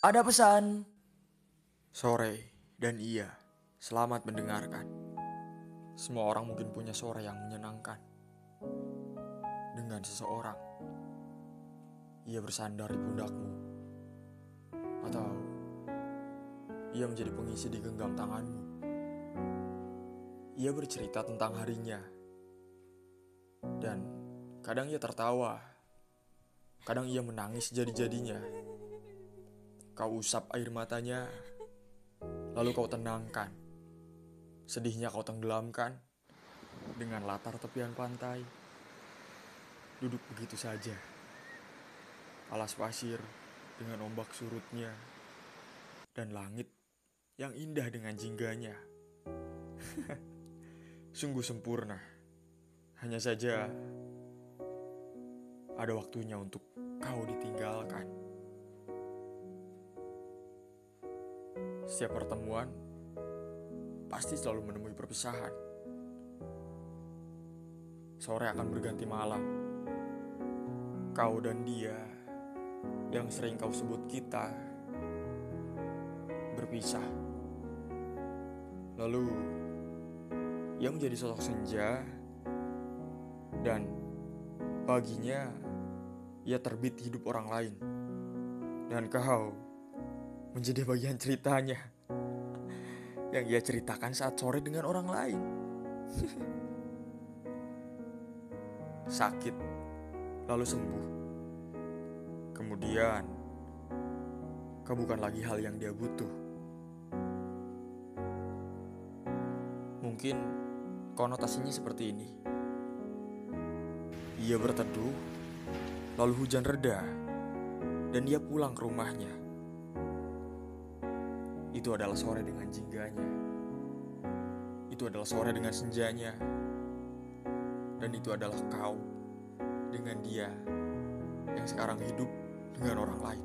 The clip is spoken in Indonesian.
Ada pesan. Sore dan iya, selamat mendengarkan. Semua orang mungkin punya sore yang menyenangkan. Dengan seseorang, ia bersandar di pundakmu. Atau ia menjadi pengisi di genggam tanganmu. Ia bercerita tentang harinya. Dan kadang ia tertawa. Kadang ia menangis jadi-jadinya. Kau usap air matanya, lalu kau tenangkan. Sedihnya kau tenggelamkan dengan latar tepian pantai. Duduk begitu saja. Alas pasir dengan ombak surutnya dan langit yang indah dengan jingganya. Sungguh sempurna. Hanya saja ada waktunya untuk kau ditinggalkan. Setiap pertemuan pasti selalu menemui perpisahan. Sore akan berganti malam. Kau dan dia yang sering kau sebut kita berpisah. Lalu ia menjadi sosok senja dan paginya ia terbit hidup orang lain. Dan kau menjadi bagian ceritanya yang ia ceritakan saat sore dengan orang lain. Sakit, lalu sembuh. Kemudian, kau bukan lagi hal yang dia butuh. Mungkin konotasinya seperti ini. Ia berteduh, lalu hujan reda, dan ia pulang ke rumahnya itu adalah sore dengan jingganya. Itu adalah sore dengan senjanya. Dan itu adalah kau dengan dia yang sekarang hidup dengan orang lain.